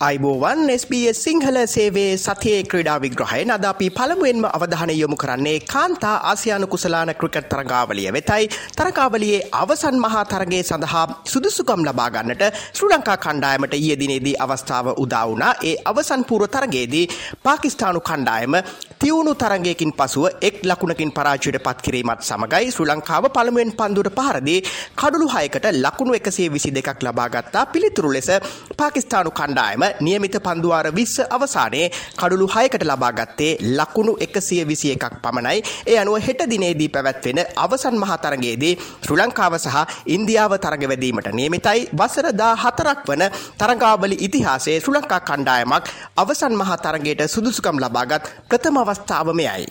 අයිබෝවන් SBS සිංහල සේවේ සතියේ ක්‍රඩා විග්‍රහය නද අපි පළමුුවෙන්ම අවධානය යොමු කරන්නේ කාන්තා ආසියානු කුසලාන ක්‍රිකට් තරගාවලිය වෙතයි. තරකාවලියේ අවසන් මහා තරගේ සඳහා සුදුසුකම් ලබාගන්නට ශ්‍ර ලංකා කණ්ඩායමට ඊයදිනේදී අවස්ථාව උදාවුනා ඒ අවසන් පූර්ව තරගේදී පාකිස්ානු කණ්ඩායම තිවුණු තරගයකින් පසුව එක් ලකුණකින් පරාජයට පත්කිරීමත් සමගයි ශ්‍ර ලංකාව පළමුුවෙන් පන්දුට පහරදී කඩුළු හයකට ලකුණු එකසේ විසි දෙකක් ලබාගත්තා පිළිතුරු ලෙස පාකිස්ානු කණ්ඩායම නියමිත පන්දුවාර විස්ස අවසානයේ කඩුළු හයකට ලබාගත්තේ ලකුණු එකසිය විසි එකක් පමණයි. ඒ අනුව හෙට දිනේදී පැවැත්වෙන අවසන් මහතරගේදී ශ්‍ර ලංකාව සහ ඉන්දියාව තරගවැදීමට නියමිතයි. වසරදා හතරක් වන තරගාවලි ඉතිහාසේ ශ්‍ර ලංකා කණ්ඩායමක් අවසන් මහා තරගයට සුදුසුකම් ලබාගත් ප්‍රථම අවස්ථාව මෙයයි.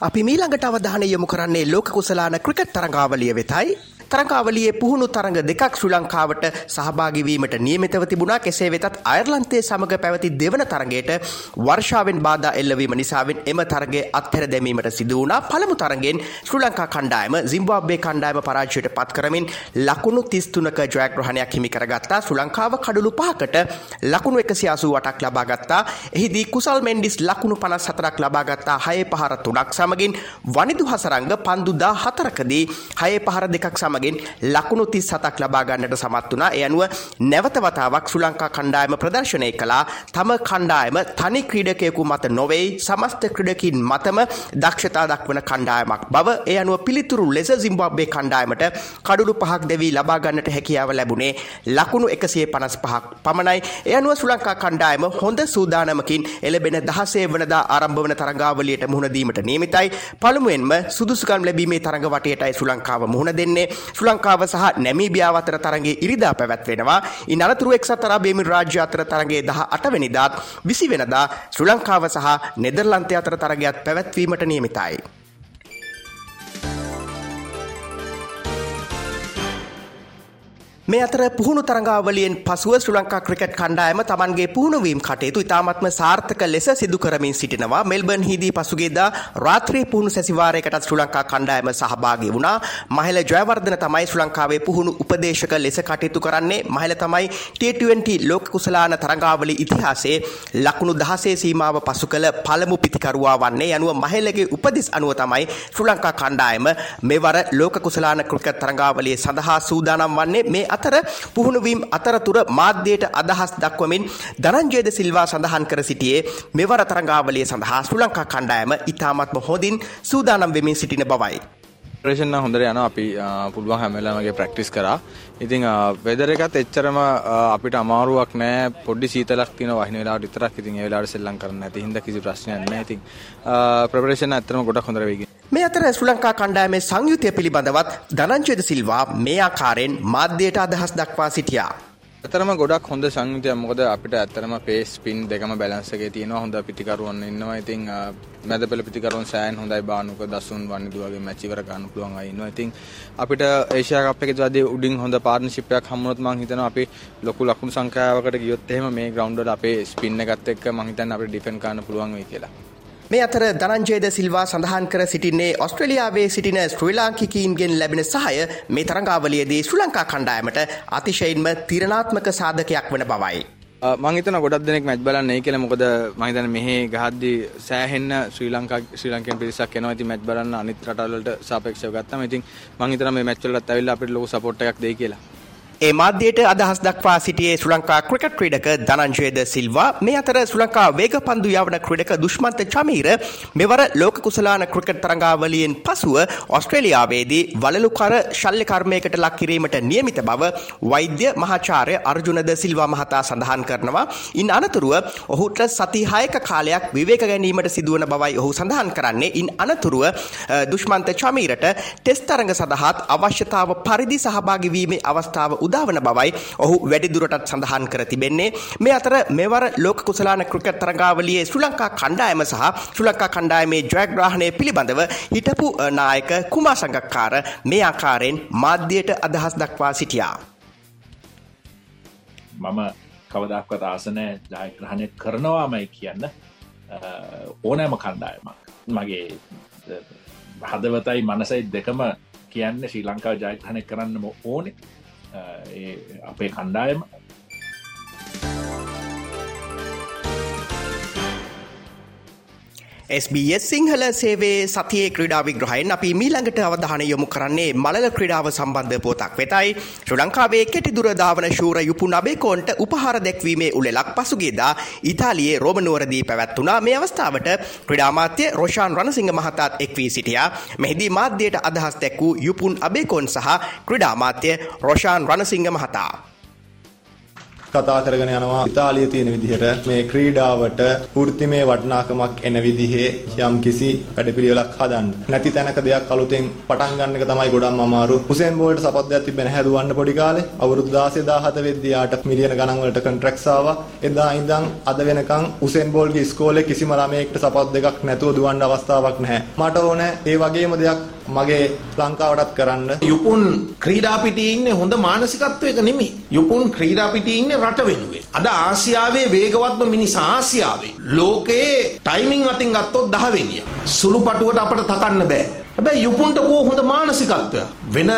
අපි මීළඟට අවධානය යොමු කරන්නේ ලෝක කුසලාන ක්‍රිකට් තරඟාවලිය වෙතයි තරංකාවලියේ පුහුණු තරඟ දෙකක් ශ්‍රී ලංකාවට සහභාගී වීමට නියමිතව තිබුණා. කෙසේ වෙතත් අයර්ලන්තයේ සමග පැවති දෙවන තරඟයට වර්ෂාවෙන් බාධා එල්ලවීම නිසාවෙන් එම තරගය අත්හැර දැමීමට සිදු වුණා. පළමු තරගෙන් ශ්‍රී ලංකා කණ්ඩායම සිම්බාබ්වේ කණ්ඩායම පරාජයට පත් කරමින් ලකුණු 33ක ජයග්‍රහණයක් හිමි කරගත්තා. ශ්‍රී ලංකාව කඩලු පහකට ලකුණු 188ක් ලබා ගත්තා. එහිදී කුසල් මෙන්ඩිස් ලකුණු 54ක් ලබා ගත්තා. 6 පහර 3ක් සමගින් වනිදු හසරංග පන්දු 14කදී 6 පහර දෙකක් සමග මගින් ලකුණු තිස් හතක් ලබා ගන්නට සමත් වනා එය අනුව නැවත වතාවක් ශ්‍ර ලංකා කණ්ඩායම ප්‍රදර්ශනය කලා තම කණ්ඩායම තනි ක්‍රීඩකයකු මත නොවෙයි සමස්ත ක්‍රඩකින් මතම දක්ෂතා දක්වන කණ්ඩායමක් බව. ඒ අනුව පිළිතුරු ලෙස සිම්බබ්බේ කණ්ඩායමට කඩුළු පහක් දෙවී ලබාගන්නට හැකියාව ලැබුණේ ලකුණු එකසේ පනස් පහක් පමණයි. එය අනුව ශ්‍ර ලංකා කණ්ඩායම හොඳ සූදානමකින් එලබෙන දහසේ වනදා ආරම්භවන තරංගාවලියට මුහුණදීමට නියමිතයි. පළමුුවෙන්ම සුදුසුකම් ලැබීමේ තරඟ වටයටයි ශ්‍ර ලංකාව මුහුණ දෙන්නේ. ශ්‍ර ලංකාව සහ නැමීබියාව අතර තරගේ ඉරිදා පැවැත්වෙනවා ඉන් අනතුරු එක්සත් අරාබේමි රාජ්‍ය අතර තරගේ දහ අටවැනිදාත් විසි වෙනදා ශ්‍ර ලංකාව සහ නෙදර්ලන්තය අතර තරගයක් පැවැත්වීමට නියමිතයි. මේ අතර පුහුණු තරඟාවලියෙන් පසුව ශ්‍ර ලංකා ක්‍රිකට් කණ්ඩායම තමන්ගේ පුහුණුවීම් කටයුතු ඉතාමත්ම සාර්ථක ලෙස සිදු කරමින් සිටිනවා. මෙල්බර්න් හිදී පසුගේදා රාත්‍රී පුහුණු සැසිවාරයකටත් ශ්‍ර ලංකා කණ්ඩායම සහභාගී වුණා. මහල ජයවර්ධන තමයි ශ්‍ර ලංකාවේ පුහුණු උපදේශක ලෙස කටයුතු කරන්නේ. මහල තමයි T20 ලෝක කුසලාන තරඟාවලි ඉතිහාසයේ ලකුණු දහසේ සීමාව පසු කළ පළමු පිතිකරුවා වන්නේ. යනුව මහලගේ උපදිස් අනුව තමයි ශ්‍ර ලංකා කණ්ඩායම මෙවර ලෝක කුසලාන ක්‍රිකට් තරඟාවලියේ සඳහා සූදානම් වන්නේ. මේ අතර පුහුණුවීම් අතරතුර මාධ්‍යයට අදහස් දක්වමින් ධනංජයද සිල්වා සඳහන් කර සිටියේ මෙවර තරඟාවලිය සඳහා ශ්‍ර ලංකා කණ්ඩායම ඉතාමත්ම හොඳින් සූදානම් වෙමින් සිටින බවයි. ප්‍රේෂණ හොඳර යන අපි පුළුවන් හැමලාමගේ ප්‍රක්ටිස් කරා. ඉතිං වෙදර එකත් එච්චරම අපිට අමාරුවක් නෑ. පොඩි සීතලක් තින වහින වෙලාට විතරක්. ඉතින් ඒ වෙලාවට සෙල්ලම් කරන්න ඇති හින්දා කිසි ප්‍රශ්නයක් නෑ. ඉතින් ප්‍රපරේෂන් ඇත්තටම ගොඩක් හොඳට වෙගින් මේ අතර ශ්‍රී ලංකා කණ්ඩායමේ සංයුතිය පිළිබඳවත් ධනංජයද සිල්වා මේ ආකාරයෙන් මාධ්‍යයට අදහස් දක්වා සිටියා. ඇතරම ගොඩක් හොඳ සංයුතිය මොකද අපිට ඇත්තරම පේස් පින් දෙකම බැලන්ස් එකේ තියෙනවා. හොඳ පිටිකරුවන් ඉන්නවා. ඉතින් මැද පෙළ පිටිකරුවන් සෑන් හොඳයි. බානුක දසුන් වනිදු වගේ මැච් ඉවර ගන්න පුළුවන් අය ඉන්නවා. ඉතින් අපිට ඒෂියා කප් එකේදී උඩින් හොඳ පාර්ට්නර්ෂිප් එකක් හම්බුනොත් මම හිතනවා අපි ලොකු ලකුණු සංඛ්‍යාවකට ගියොත් එහෙම මේ ග්‍රවුන්ඩ් වල අපේ ස්පින් එකත් එක්ක මම හිතන්නේ අපිට ඩිෆෙන්ඩ් කරන්න පුළුවන් වෙයි කියලා. මේ අතර ධනංජයද සිල්වා සඳහන් කර සිටින්නේ ඔස්ට්‍රේලියාවේ සිටින ශ්‍රී ලාංකිකීන්ගෙන් ලැබෙන සහය මේ තරඟාවලියේදී ශ්‍රී ලංකා කණ්ඩායමට අතිශයින්ම තීරණාත්මක සාධකයක් වන බවයි. මංහිතන ගොඩක් දෙනෙක් මැච් බලන්න ඒ කියල මොකද මහිතන මෙහි ගහද්දි සෑහෙන්න ශ්‍රී ලංකා ශ්‍රී ලංකෙන් පිරිසක් එනවා ඉතින් මැච් බලන්න අනිත් රටවලට සාපේක්ෂව ගත්තම ඉතින් මං හිතන මේ මැච් වලට ඇවිල්ලා අපිට ලොකු සපෝට් එකක් දෙයි කියලා ඒ මාධ්‍යයට අදහස් දක්වා සිටියේ ශ්‍රී ලංකා ක්‍රිකට් ක්‍රීඩක ධනංජයද සිල්වා මේ අතර ශ්‍රී ලංකා වේගපන්දු යවන ක්‍රීඩක දුෂ්මන්ත චමීර මෙවර ලෝක කුසලාන ක්‍රිකට් තරඟාවලියෙන් පසුව ඔස්ට්‍රේලියාවේදී වලලුකර ශල්‍ය කර්මයකට ලක් කිරීමට නියමිත බව වෛද්‍ය මහාචාර්ය අර්ජුනද සිල්වා මහතා සඳහන් කරනවා. ඉන් අනතුරුව ඔහුට සති 6ක කාලයක් විවේක ගැනීමට සිදුවන බවයි ඔහු සඳහන් කරන්නේ. ඉන් අනතුරුව දුෂ්මන්ත චමීරට ටෙස්ට් තරඟ සඳහාත් අවශ්‍යතාව පරිදි සහභාගී වීමේ අවස්ථාව උදාවන බවයි ඔහු වැඩිදුරටත් සඳහන් කර තිබෙන්නේ. මේ අතර මෙවර ලෝක කුසලාන ක්‍රිකට් තරගාවලියේ ශ්‍රී ලංකා කණ්ඩායම සහ ශ්‍රී ලංකා කණ්ඩායමේ ජයග්‍රහණය පිළිබඳව හිටපු නායක කුමා සංගක්කාර මේ ආකාරයෙන් මාධ්‍යයට අදහස් දක්වා සිටියා. මම කවදක්වත් ආසනෑ ජයග්‍රහණය කරනවාමයි කියන්න ඕනෑම කණ්ඩායමක් මගේ හදවතයි මනසයි දෙකම කියන්න ශ්‍රී ලංකාව ජයග්‍රහණය කරන්නම ඕනේ අපේ කණ්ඩායම SBS සිංහල සේවේ සතියේ ක්‍රඩා විග්‍රහයෙන් අපි මීළඟට අවධානය යොමු කරන්නේ මලල ක්‍රඩාව සම්බන්ධ පෝතක් වෙතයි. ශ්‍ර ලංකාවේ කෙටි දුරධාවන ශූර යුපු නබේකෝන්ට උපහාර දැක්වීමේ උළෙලක් පසුගේදා ඉතාලියේ රෝමනුවරදී පැවැත්වුණා. මේ අවස්ථාවට ක්‍රඩාමාත්‍ය රෝෂාන් රණසිංහ මහතාත් එක්වී සිටියා. මෙහිදී මාධ්‍යයට අදහස් දැක් වූ යුපුන් අබේකෝන් සහ ක්‍රඩාමාත්‍ය රෝෂාන් රණසිංහ මහතා. කතා කරගෙන යනවා ඉතාලිය තියෙන විදිහට මේ ක්‍රීඩාවට වෘත්තිමය වටිනාකමක් එන විදිහේ යම් කිසි වැඩපිළිවෙලක් හදන්න. නැති තැනක දෙයක් අලුතෙන් පටන් ගන්න එක තමයි ගොඩක්ම අමාරු. උසේන් බෝල්ට් සපත්යක් තිබෙන හැදුවන්න පොඩි කාලේ අවුරුදු 16 17 වෙද්දී ආට මිලියන ගණන් වලට කොන්ට්‍රැක්ට්ස් ආවා. එදා ඉඳන් අද වෙනකන් උසේන් බෝල්ට්ගේ ඉස්කෝලේ කිසිම ළමයෙක්ට සපත් දෙකක් නැතුව දුවන්න අවස්ථාවක් නැහැ. මට ඕනේ ඒ වගේම දෙයක් මගේ ලංකාවටත් කරන්න. යුපුන් ක්‍රීඩා පිටියේ ඉන්නේ හොඳ මානසිකත්වයක නෙමෙයි. යුපුන් ක්‍රීඩා පිටියේ ඉන්නේ රට වෙනුවෙන්. අද ආසියාවේ වේගවත්ම මිනිස් ආසියාවේ ලෝකයේ ටයිමිං අතින් ගත්තොත් 10 වෙනිය. සුළු පටුවට අපට තකන්න බෑ. හැබැයි යුපුන්ට කෝ හොඳ මානසිකත්වයක්. වෙන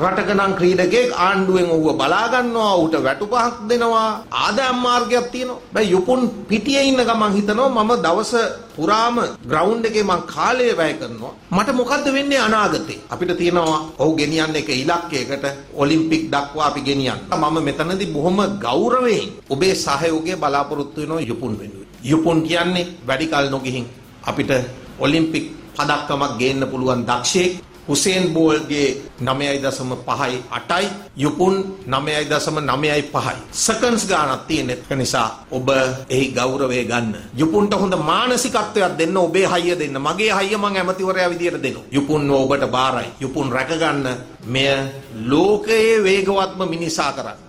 රටක නම් ක්‍රීඩකයෙක් ආණ්ඩුවෙන් ඌව බලා ගන්නවා, ඌට වැටුපහක් දෙනවා, ආදායම් මාර්ගයක් තියෙනවා. හැබැයි යුපුන් පිටියේ ඉන්න ගමන් හිතනවා මම දවස පුරාම ග්‍රවුන්ඩ් එකේ මං කාලය වැය කරනවා. මට මොකද්ද වෙන්නේ අනාගතේ? අපිට තියෙනවා ඔහු ගෙනියන්න එක ඉලක්කයකට ඔලිම්පික් දක්වා අපි ගෙනියන්න. මම මෙතනදී බොහොම ගෞරවයෙන් ඔබේ සහයෝගය බලාපොරොත්තු වෙනවා යුපුන් වෙනුවෙන්. යුපුන් කියන්නේ වැඩි කල නොගිහින් අපිට ඔලිම්පික් පදක්කමක් ගේන්න පුළුවන් දක්ෂයෙක් හුසේන් බෝල්ගේ 9.5යි 8යි යුපුන් 9.9යි 5යි සෙකන්ඩ්ස් ගානක් තියෙන එක නිසා ඔබ එහි ගෞරවය ගන්න. යුපුන්ට හොඳ මානසිකත්වයක් දෙන්න ඔබේ හයිය දෙන්න. මගේ හයිය මං ඇමතිවරයා විදියට දෙනවා. යුපුන් ඔබට බාරයි. යුපුන් රැක ගන්න මෙය ලෝකයේ වේගවත්ම මිනිසා කරන්න.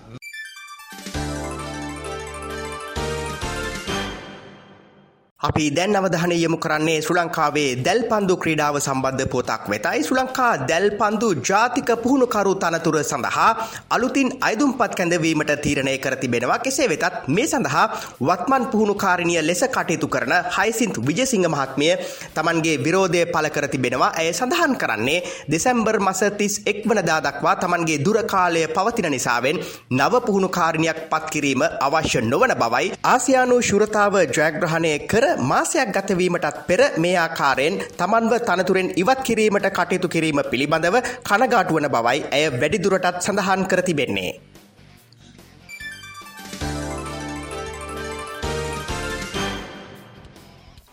අපි දැන් අවධානය යොමු කරන්නේ ශ්‍රී ලංකාවේ දැල් පන්දු ක්‍රීඩාව සම්බන්ධ පොතක් වෙතයි. ශ්‍රී ලංකා දැල් පන්දු ජාතික පුහුණුකරු තනතුර සඳහා අලුතින් අයදුම්පත් කැඳවීමට තීරණය කර තිබෙනවා. කෙසේ වෙතත් මේ සඳහා වත්මන් පුහුණුකාරිනිය ලෙස කටයුතු කරන හයිසින්ත් විජයසිංහ මහත්මිය තමන්ගේ විරෝධය පළ කර තිබෙනවා. ඇය සඳහන් කරන්නේ දෙසැම්බර් මස 31 වනදා දක්වා තමන්ගේ දුර කාලය පවතින නිසාවෙන් නව පුහුණුකාරිනියක් පත් කිරීම අවශ්‍ය නොවන බවයි. ආසියානු ශුරතාව ජයග්‍රහණය කර මාසයක් ගතවීමටත් පෙර මේ ආකාරයෙන් තමන්ව තනතුරෙන් ඉවත් කිරීමට කටයුතු කිරීම පිළිබඳව කනගාටුවන බවයි ඇය වැඩිදුරටත් සඳහන් කර තිබෙන්නේ.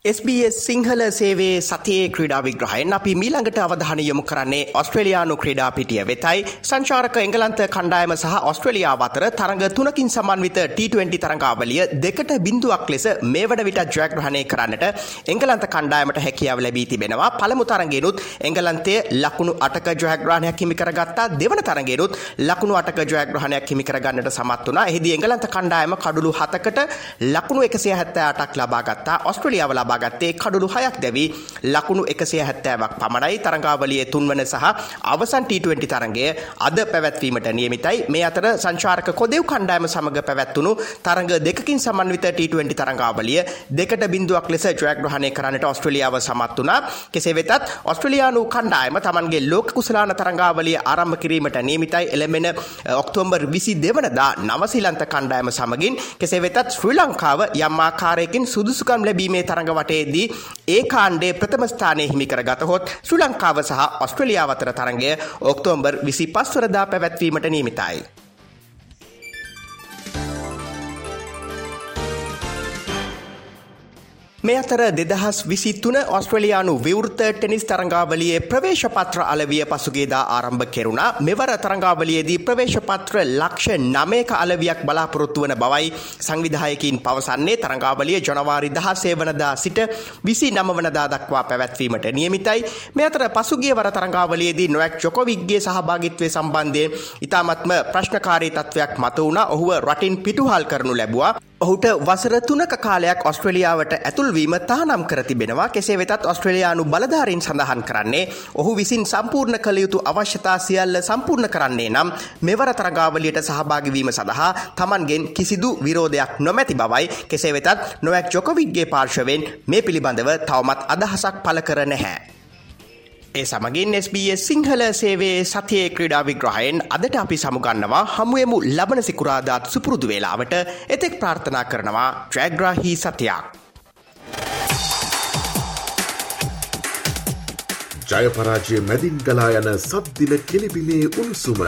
SBS සිංහල සේවේ සතියේ ක්‍රීඩා විග්‍රහයෙන් අපි මීළඟට අවධානය යොමු කරන්නේ ඔස්ට්‍රේලියානු ක්‍රීඩා පිටිය වෙතයි. සංචාරක එංගලන්ත කණ්ඩායම සහ ඔස්ට්‍රේලියාව අතර තරඟ තුනකින් සමන්විත T20 තරඟාවලිය දෙකට බිඳුවක් ලෙස මේ වන විට ජයග්‍රහණය කරන්නට එංගලන්ත කණ්ඩායමට හැකියාව ලැබී තිබෙනවා. පළමු තරගෙනුත් එංගලන්තයේ ලකුණු 8ක ජයග්‍රහණයක් හිමි කරගත්තා. දෙවන තරගෙනුත් ලකුණු 8ක ජයග්‍රහණයක් හිමි කරගන්නට සමත් වුණා. එහිදී එංගලන්ත කණ්ඩායම කඩුළු 7කට ලකුණු 178ක් ලබා ගත්තා. ඔස්ට්‍රේලියාව ලබා ලබාගත්තේ කඩුළු හයක් දැවී ලකුණු එකසිය හැත්තෑවක් පමණයි තරංගාවලිය තුන්වන සහ අවසන් T20 තරගය අද පැවැත්වීමට නියමිතයි. මේ අතර සංචාරක කොදෙව් කණ්ඩායම සමඟ පැවැත්වුණු තරඟ දෙකකින් සමන්විත T20 තරංගාවලිය දෙකට බිඳුවක් ලෙස ජයග්‍රහණය කරන්නට ඔස්ට්‍රේලියාව සමත් වුණා. කෙසේ වෙතත් ඔස්ට්‍රේලියානු කණ්ඩායම තමන්ගේ ලෝක කුසලාන තරංගාවලිය ආරම්භ කිරීමට නියමිතයි. එළමෙන eh, ඔක්තෝබර් 22 වනදා නවසීලන්ත කණ්ඩායම සමගින් කෙසේ වෙතත් ශ්‍රී ලංකාව යම් ආකාරයකින් සුදුසුකම් ලැබීමේ තරඟ වටයේදී ඒ කාණ්ඩේ ප්‍රථම ස්ථානය හිමි කරගතහොත් ශ්‍රී ලංකාව සහ ඔස්ට්‍රේලියාව අතර තරඟය ඔක්තෝබර් 25 වනදා පැවැත්වීමට නියමිතයි. මේ අතර දෙදහස් විසි තුන ඔස්ට්‍රලයානු විවෘත ටෙනිස් තරංගාවලියේ ප්‍රවේශපත්‍ර අලවිය පසුගේදා ආරම්භ කෙරුණා. මෙවර තරංගාවලියේදී ප්‍රවේශපත්‍ර ලක්ෂ නමයක අලවියක් බලාපොරොත්තු වන බවයි සංවිධායකින් පවසන්නේ. තරංගාවලිය ජනවාරි දහසේ වනදා සිට විසි නම වනදා දක්වා පැවැත්වීමට නියමිතයි. මේ අතර පසුගිය වර තරංගාවලියේදී නොවැක් ජොකොවික්ගේ සහභාගිත්වය සම්බන්ධයෙන් ඉතාමත්ම ප්‍රශ්නකාරී තත්ත්වයක් මත වුණ ඔහුව රටින් පිටුහල් කරනු ලැබවා. ඔහුට වසර තුනක කාලයක් ඔස්ට්‍රලියාවට ඇතුල්වීම තහනම් කර තිබෙනවා කෙසේ වෙතත් ඔස්ට්‍රලයානු බලධාරින් සඳහන් කරන්නේ ඔහු විසින් සම්පූර්ණ කළ යුතු අවශ්‍යතා සියල්ල සම්පූර්ණ කරන්නේ නම් මෙවර තරගාවලියට සහභාගිවීම සඳහා තමන්ගෙන් කිසිදු විරෝධයක් නොමැති බවයි කෙසේ වෙතත් නොවැක් ජොකවික්ගේ පාර්ශවෙන් මේ පිළිබඳව තවමත් අදහසක් පල කර නැහැ. ඒ සමගින් SBS සිංහල සේවේ සතියේ ක්‍රඩා විග්‍රහයෙන් අදට අපි සමුගන්නවා හමුවමු ලබන සිකුරාදාත් සුපුරුදු වේලාවට එතෙක් ප්‍රාර්ථනා කරනවා ට්‍රෑග්‍රාහි සතයක්. ජයපරාජය මැදින් ගලා යන සද්දින කෙලිබිමේ උණුසුම.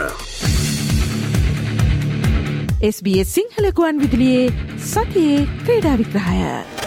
SBS සිංහලකුවන් විදිලියේ සතියේ ක්‍රේඩා විග්‍රහය.